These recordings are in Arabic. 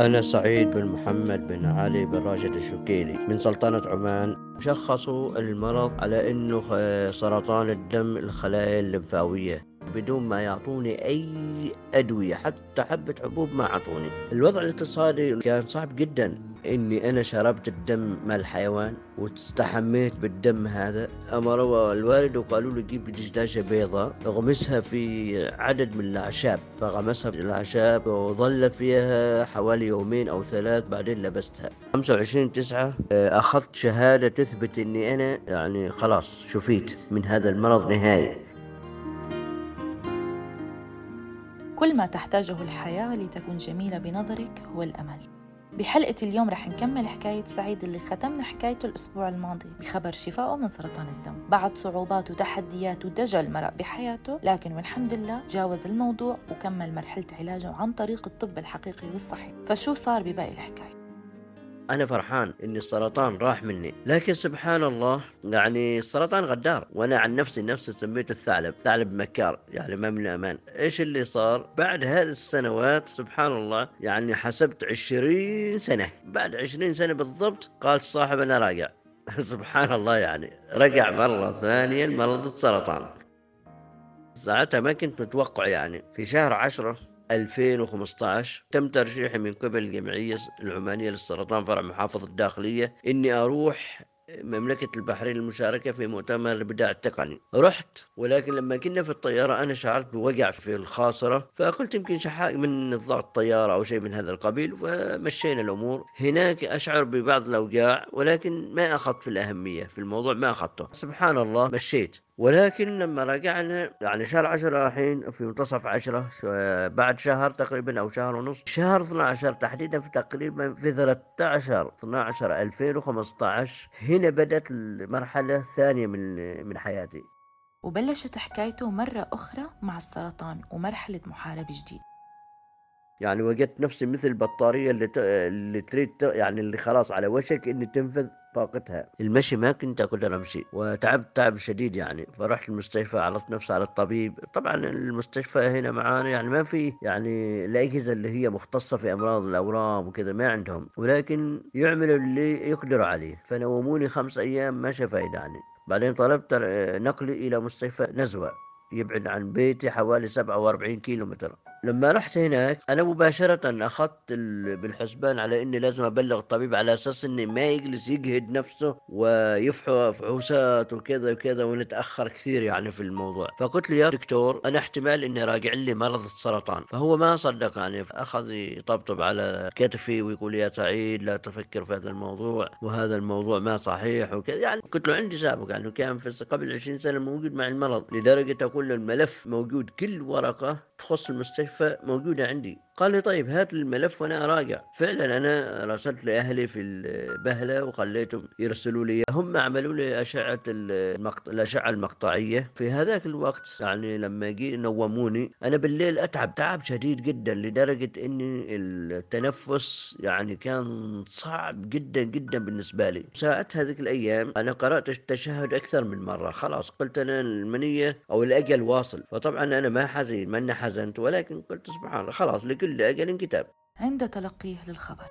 أنا سعيد بن محمد بن علي بن راشد الشكيلي. من سلطنة عمان شخصوا المرض على أنه سرطان الدم الخلايا الليمفاوية. بدون ما يعطوني أي أدوية حتى حبة حبوب ما أعطوني. الوضع الاقتصادي كان صعب جدا. إني أنا شربت الدم مال الحيوان واستحميت بالدم هذا. امروا الوالد وقالوا لي جيب دجاجة بيضاء. اغمسها في عدد من الأعشاب. فغمسها في الأعشاب وظلت فيها حوالي يومين أو ثلاث بعدين لبستها. 25 تسعة أخذت شهادة تثبت إني أنا يعني خلاص شفيت من هذا المرض نهائي. كل ما تحتاجه الحياة لتكون جميلة بنظرك هو الأمل. بحلقة اليوم رح نكمل حكاية سعيد اللي ختمنا حكايته الأسبوع الماضي بخبر شفائه من سرطان الدم بعد صعوبات وتحديات ودجل مرق بحياته لكن والحمد لله تجاوز الموضوع وكمل مرحلة علاجه عن طريق الطب الحقيقي والصحي فشو صار بباقي الحكاية؟ أنا فرحان ان السرطان راح مني. لكن سبحان الله يعني السرطان غدار. وأنا عن نفسي نفسي سميته الثعلب ثعلب مكار يعني ما من أمان إيش اللي صار؟ بعد هذه السنوات سبحان الله يعني حسبت عشرين سنة. بعد عشرين سنة بالضبط قال صاحب أنا راجع. سبحان الله يعني. رجع مرة ثانية مرض السرطان. ساعتها ما كنت متوقع يعني. في شهر عشرة 2015 تم ترشيحي من قبل الجمعية العمانية للسرطان فرع محافظة الداخلية إني أروح مملكة البحرين المشاركة في مؤتمر الإبداع التقني. رحت ولكن لما كنا في الطيارة أنا شعرت بوجع في الخاصرة فقلت يمكن شحاء من ضغط الطيارة أو شيء من هذا القبيل ومشينا الأمور. هناك أشعر ببعض الأوجاع ولكن ما أخذت في الأهمية في الموضوع ما أخذته. سبحان الله مشيت. ولكن لما رجعنا يعني شهر عشرة الحين في منتصف عشرة بعد شهر تقريبا أو شهر ونص شهر 12 تحديدا في تقريبا في 13 12 2015 هنا بدأت المرحلة الثانية من من حياتي. وبلشت حكايته مرة أخرى مع السرطان ومرحلة محاربة جديد. يعني وجدت نفسي مثل البطارية اللي ت... اللي تريد ت... يعني اللي خلاص على وشك إني تنفذ طاقتها. المشي ما كنت أقدر أمشي وتعبت تعب شديد يعني. فرحت المستشفى عرضت نفسي على الطبيب. طبعا المستشفى هنا معانا يعني ما في يعني الأجهزة اللي هي مختصة في أمراض الأورام وكذا ما عندهم. ولكن يعملوا اللي يقدروا عليه. فنوموني خمس أيام ما فايدة يعني. بعدين طلبت نقلي إلى مستشفى نزوة. يبعد عن بيتي حوالي 47 كيلو متر لما رحت هناك أنا مباشرة أخذت بالحسبان على إني لازم أبلغ الطبيب على أساس إني ما يجلس يجهد نفسه ويفحو فحوسات وكذا وكذا ونتأخر كثير يعني في الموضوع. فقلت له يا دكتور أنا احتمال إني راجع لي مرض السرطان. فهو ما صدق يعني اخذ يطبطب على كتفي ويقول يا سعيد لا تفكر في هذا الموضوع وهذا الموضوع ما صحيح وكذا. يعني قلت له عندي سابق يعني كان في قبل 20 سنة موجود مع المرض لدرجة أقول الملف موجود كل ورقة تخص المستشفى موجودة عندي؟ قال لي طيب هات الملف وأنا أراجع. فعلا أنا راسلت لأهلي في البهلة وخليتهم يرسلوا لي هم عملوا لي أشعة المقط... الأشعة المقطعية. في هذاك الوقت يعني لما جي نوموني أنا بالليل أتعب تعب شديد جدا لدرجة إني التنفس يعني كان صعب جدا جدا بالنسبة لي. ساعتها هذيك الأيام أنا قرأت التشهد أكثر من مرة. خلاص قلت أنا المنية أو الأجل واصل. فطبعا أنا ما حزين ما حزنت ولكن قلت سبحان الله خلاص لكل كل أجل كتاب عند تلقيه للخبر.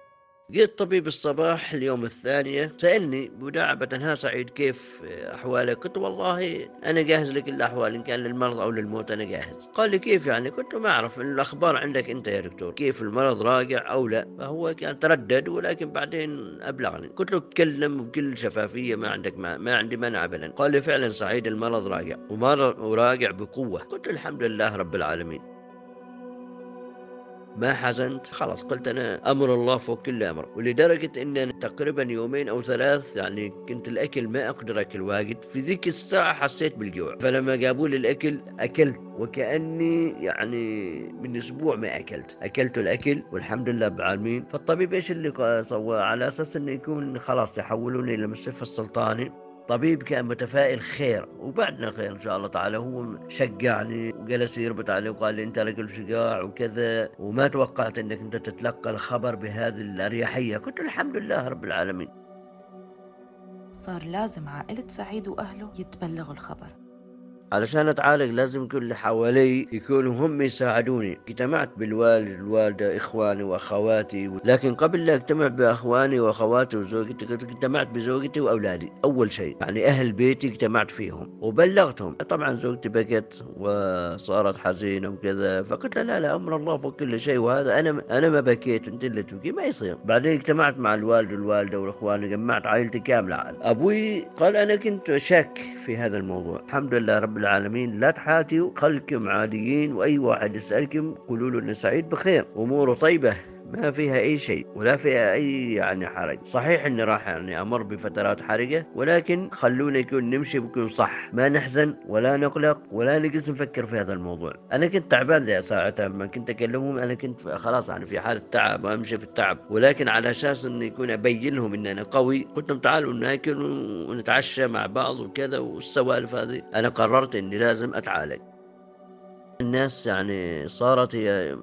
جيت طبيب الصباح اليوم الثانية سألني مداعبة ها سعيد كيف أحوالك؟ قلت والله أنا جاهز لكل الأحوال إن كان للمرض أو للموت أنا جاهز. قال لي كيف يعني؟ قلت ما أعرف الأخبار عندك أنت يا دكتور كيف المرض راجع أو لا؟ فهو كان تردد ولكن بعدين أبلغني. قلت له تكلم بكل شفافية ما عندك ما, ما عندي مانع أبدا. قال لي فعلا سعيد المرض راجع وراجع بقوة. قلت الحمد لله رب العالمين. ما حزنت؟ خلاص قلت أنا أمر الله فوق كل أمر ولدرجة أن أنا تقريبا يومين أو ثلاث يعني كنت الأكل ما أقدر أكل واجد في ذيك الساعة حسيت بالجوع. فلما جابوا لي الأكل أكلت وكأني يعني من أسبوع ما أكلت. أكلت الأكل والحمد لله بالعالمين فالطبيب إيش اللي سوى على أساس أنه يكون خلاص يحولوني إلى مستشفى السلطاني. طبيب كان متفائل خير وبعدنا خير إن شاء الله تعالى. هو شجعني وجلس يربط علي وقال لي أنت رجل شجاع وكذا وما توقعت إنك أنت تتلقى الخبر بهذه الأريحية. قلت الحمد لله رب العالمين. صار لازم عائلة سعيد وأهله يتبلغوا الخبر. علشان أتعالج لازم يكون اللي حوالي يكونوا هم يساعدوني. اجتمعت بالوالد الوالدة إخواني وأخواتي لكن قبل لا أجتمع بأخواني وأخواتي وزوجتي اجتمعت بزوجتي وأولادي. أول شيء يعني أهل بيتي اجتمعت فيهم وبلغتهم. طبعا زوجتي بكت وصارت حزينة وكذا فقلت لها لا لا أمر الله فوق كل شيء وهذا أنا أنا ما بكيت أنت اللي تبكي ما يصير. بعدين اجتمعت مع الوالد والوالده والإخوان جمعت عائلتي كاملة. أبوي قال أنا كنت شاك في هذا الموضوع. الحمد لله رب العالمين لا تحاتوا خلكم عاديين وأي واحد يسألكم قولوا له ان سعيد بخير. أموره طيبة. ما فيها أي شيء ولا فيها أي يعني حرج. صحيح إني راح يعني أمر بفترات حرجة ولكن خلونا يكون نمشي بكون صح. ما نحزن ولا نقلق ولا نجلس نفكر في هذا الموضوع. أنا كنت تعبان ذي ساعتها لما كنت أكلمهم أنا كنت خلاص يعني في حالة تعب وأمشي في التعب. ولكن على أساس انه يكون أبين لهم إن أنا قوي قلت لهم تعالوا ناكل ونتعشى مع بعض وكذا والسوالف هذه. أنا قررت إني لازم أتعالج. الناس يعني صارت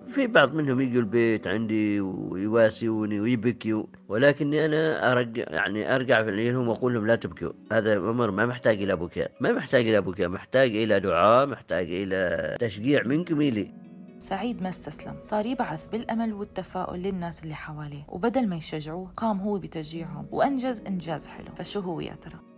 في بعض منهم يجوا البيت عندي ويواسوني ويبكيوا ولكني أنا ارجع يعني أرجع لهم وأقول لهم لا تبكوا هذا أمر ما محتاج إلى بكاء ما محتاج إلى بكاء محتاج إلى دعاء محتاج إلى تشجيع منكم الي سعيد ما استسلم صار يبعث بالأمل والتفاؤل للناس اللي حواليه وبدل ما يشجعوه قام هو بتشجيعهم وأنجز إنجاز حلو فشو هو يا ترى؟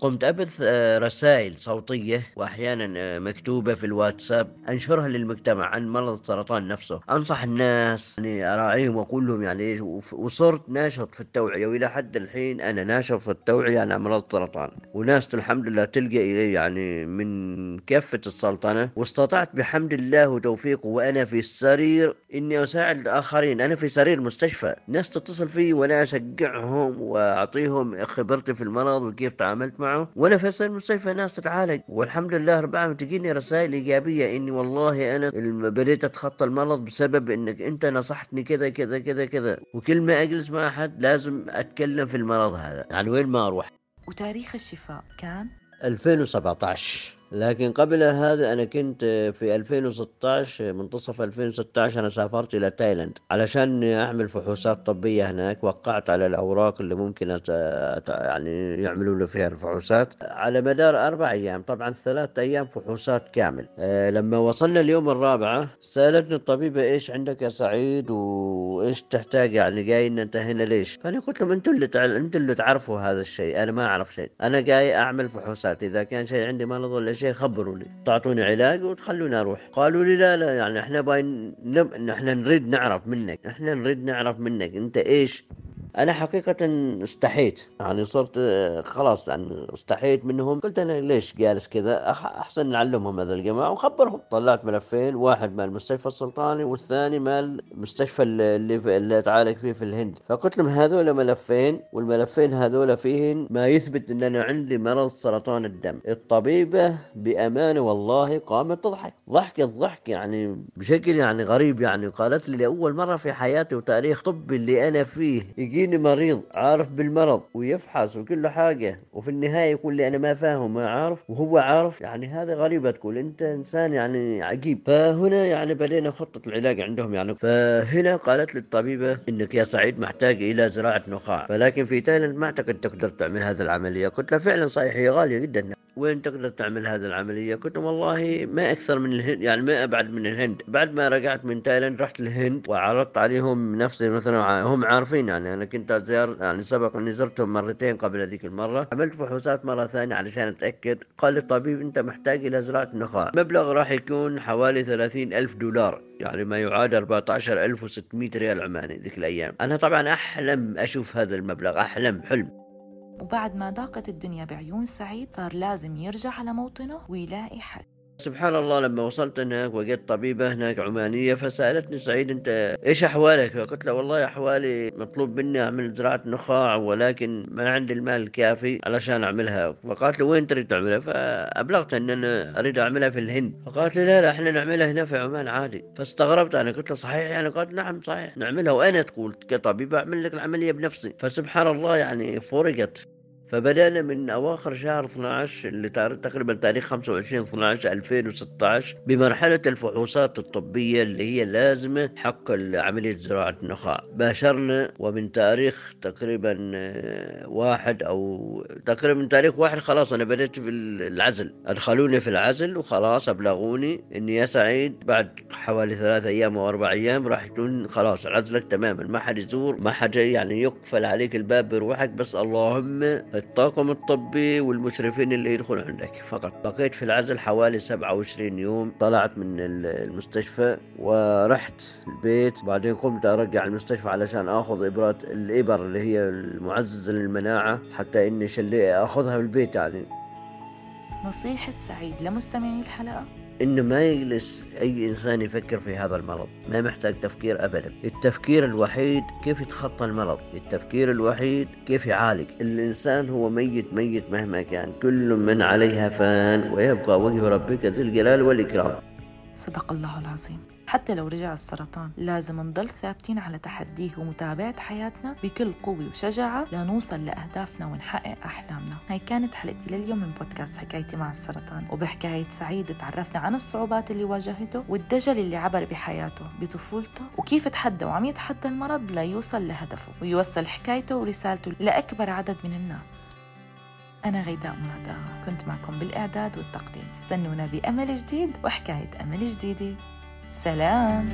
قمت أبث آه، رسائل صوتية وأحيانا آه، مكتوبة في الواتساب أنشرها للمجتمع عن مرض السرطان نفسه. أنصح الناس يعني أراعيهم وأقول لهم يعني إيش وصرت ناشط في التوعية وإلى حد الحين أنا ناشط في التوعية عن أمراض السرطان. وناس الحمد لله تلقى إلي يعني من كافة السلطنة واستطعت بحمد الله وتوفيقه وأنا في السرير إني أساعد الآخرين. أنا في سرير مستشفى ناس تتصل فيه وأنا أشجعهم وأعطيهم خبرتي في المرض وكيف تعاملت معه معه؟ وأنا في المستشفى ناس تتعالج. والحمد لله رب العالمين. تجيني رسائل إيجابية إني والله أنا بديت أتخطى المرض بسبب إنك أنت نصحتني كذا كذا كذا كذا. وكل ما أجلس مع أحد لازم أتكلم في المرض هذا. يعني وين ما أروح. وتاريخ الشفاء كان؟ 2017 لكن قبل هذا أنا كنت في 2016 منتصف 2016 أنا سافرت إلى تايلاند علشان أعمل فحوصات طبية هناك. وقعت على الأوراق اللي ممكن أت... يعني يعملوا له فيها الفحوصات على مدار أربع أيام. طبعا ثلاث أيام فحوصات كامل. أه لما وصلنا اليوم الرابعة سألتني الطبيبة إيش عندك يا سعيد؟ وإيش تحتاج؟ يعني جاي أنت هنا ليش؟ فأنا قلت لهم أنتوا اللي تع... أنتوا اللي تعرفوا هذا الشيء. أنا ما أعرف شيء. أنا جاي أعمل فحوصات. إذا كان شيء عندي مرض ولا شيء خبروني تعطوني علاج وتخلوني أروح. قالوا لي لا لا يعني إحنا باين نب... إحنا نريد نعرف منك. إحنا نريد نعرف منك. أنت إيش أنا حقيقة استحيت. يعني صرت خلاص يعني استحيت منهم. قلت أنا ليش جالس كذا؟ أحسن نعلمهم هذا الجماعة ونخبرهم. طلعت ملفين واحد مال المستشفى السلطاني والثاني مال المستشفى اللي اللي أتعالج فيه في الهند. فقلت لهم هذول ملفين والملفين هذول فيهن ما يثبت إن أنا عندي مرض سرطان الدم. الطبيبة بامانة والله قامت تضحك. ضحك يعني بشكل يعني غريب يعني. قالت لي لأول مرة في حياتي وتاريخ طبي اللي أنا فيه يجي يجيني مريض عارف بالمرض ويفحص وكل حاجة وفي النهاية يقول لي أنا ما فاهم ما عارف وهو عارف يعني هذا غريبة تقول أنت إنسان يعني عجيب. فهنا يعني بدينا خطة العلاج عندهم يعني. فهنا قالت لي الطبيبة إنك يا سعيد محتاج إلى زراعة نخاع فلكن في تايلاند ما أعتقد تقدر تعمل هذه العملية. قلت له فعلا صحيح هي غالية جدا. وين تقدر تعمل هذه العملية؟ قلت والله ما أكثر من الهند يعني ما أبعد من الهند. بعد ما رجعت من تايلاند رحت الهند وعرضت عليهم نفسي مثلا هم عارفين يعني أنا كنت أزور يعني سبق أني زرتهم مرتين قبل هذيك المرة. عملت فحوصات مرة ثانية علشان أتأكد. قال الطبيب أنت محتاج إلى زراعة نخاع. مبلغ راح يكون حوالي ثلاثين ألف دولار يعني ما يعادل 14600 ريال عماني ذيك الأيام. أنا طبعا أحلم أشوف هذا المبلغ أحلم حلم. وبعد ما ضاقت الدنيا بعيون سعيد صار لازم يرجع على موطنه ويلاقي حل. سبحان الله لما وصلت هناك وجدت طبيبة هناك عمانية فسألتني سعيد أنت إيش أحوالك؟ فقلت له والله أحوالي مطلوب مني أعمل زراعة نخاع ولكن ما عندي المال الكافي علشان أعملها. فقالت له وين تريد تعملها؟ فأبلغت أن أنا أريد أعملها في الهند. فقالت لي لا لا إحنا نعملها هنا في عمان عادي. فاستغربت أنا قلت له صحيح؟ يعني قالت نعم صحيح نعملها. وأنا تقول كطبيب أعمل لك العملية بنفسي. فسبحان الله يعني فرقت. فبدأنا من أواخر شهر 12 اللي تقريبا تاريخ 25 12 2016 بمرحلة الفحوصات الطبية اللي هي لازمة حق عملية زراعة النخاع. باشرنا ومن تاريخ تقريبا آه، واحد أو تقريبا من تاريخ واحد خلاص أنا بدأت في العزل. أدخلوني في العزل وخلاص أبلغوني إني يا سعيد بعد حوالي ثلاثة أيام أو أربع أيام راح تكون خلاص عزلك تماما. ما حد يزور ما حد يعني يقفل عليك الباب بروحك. بس اللهم الطاقم الطبي والمشرفين اللي يدخلوا عندك. فقط بقيت في العزل حوالي 27 يوم. طلعت من المستشفى ورحت البيت. بعدين قمت أرجع المستشفى علشان أخذ إبرات الإبر اللي هي المعززة للمناعة حتى إني شلي أخذها في البيت يعني. نصيحة سعيد لمستمعي الحلقة. إنه ما يجلس أي إنسان يفكر في هذا المرض ما محتاج تفكير ابدا. التفكير الوحيد كيف يتخطى المرض؟ التفكير الوحيد كيف يعالج؟ الإنسان هو ميت ميت مهما كان. كل من عليها فان ويبقى وجه ربك ذي الجلال والإكرام. صدق الله العظيم. حتى لو رجع السرطان. لازم نضل ثابتين على تحديه ومتابعة حياتنا بكل قوة وشجاعة لنوصل لأهدافنا ونحقق أحلامنا. هاي كانت حلقتي لليوم من بودكاست حكايتي مع السرطان. وبحكاية سعيد تعرفنا عن الصعوبات اللي واجهته والدجل اللي عبر بحياته بطفولته وكيف تحدى وعم يتحدى المرض ليوصل لهدفه ويوصل حكايته ورسالته لأكبر عدد من الناس. أنا غيداء مهدا كنت معكم بالإعداد والتقديم. استنونا بأمل جديد وحكاية أمل جديدة. سلام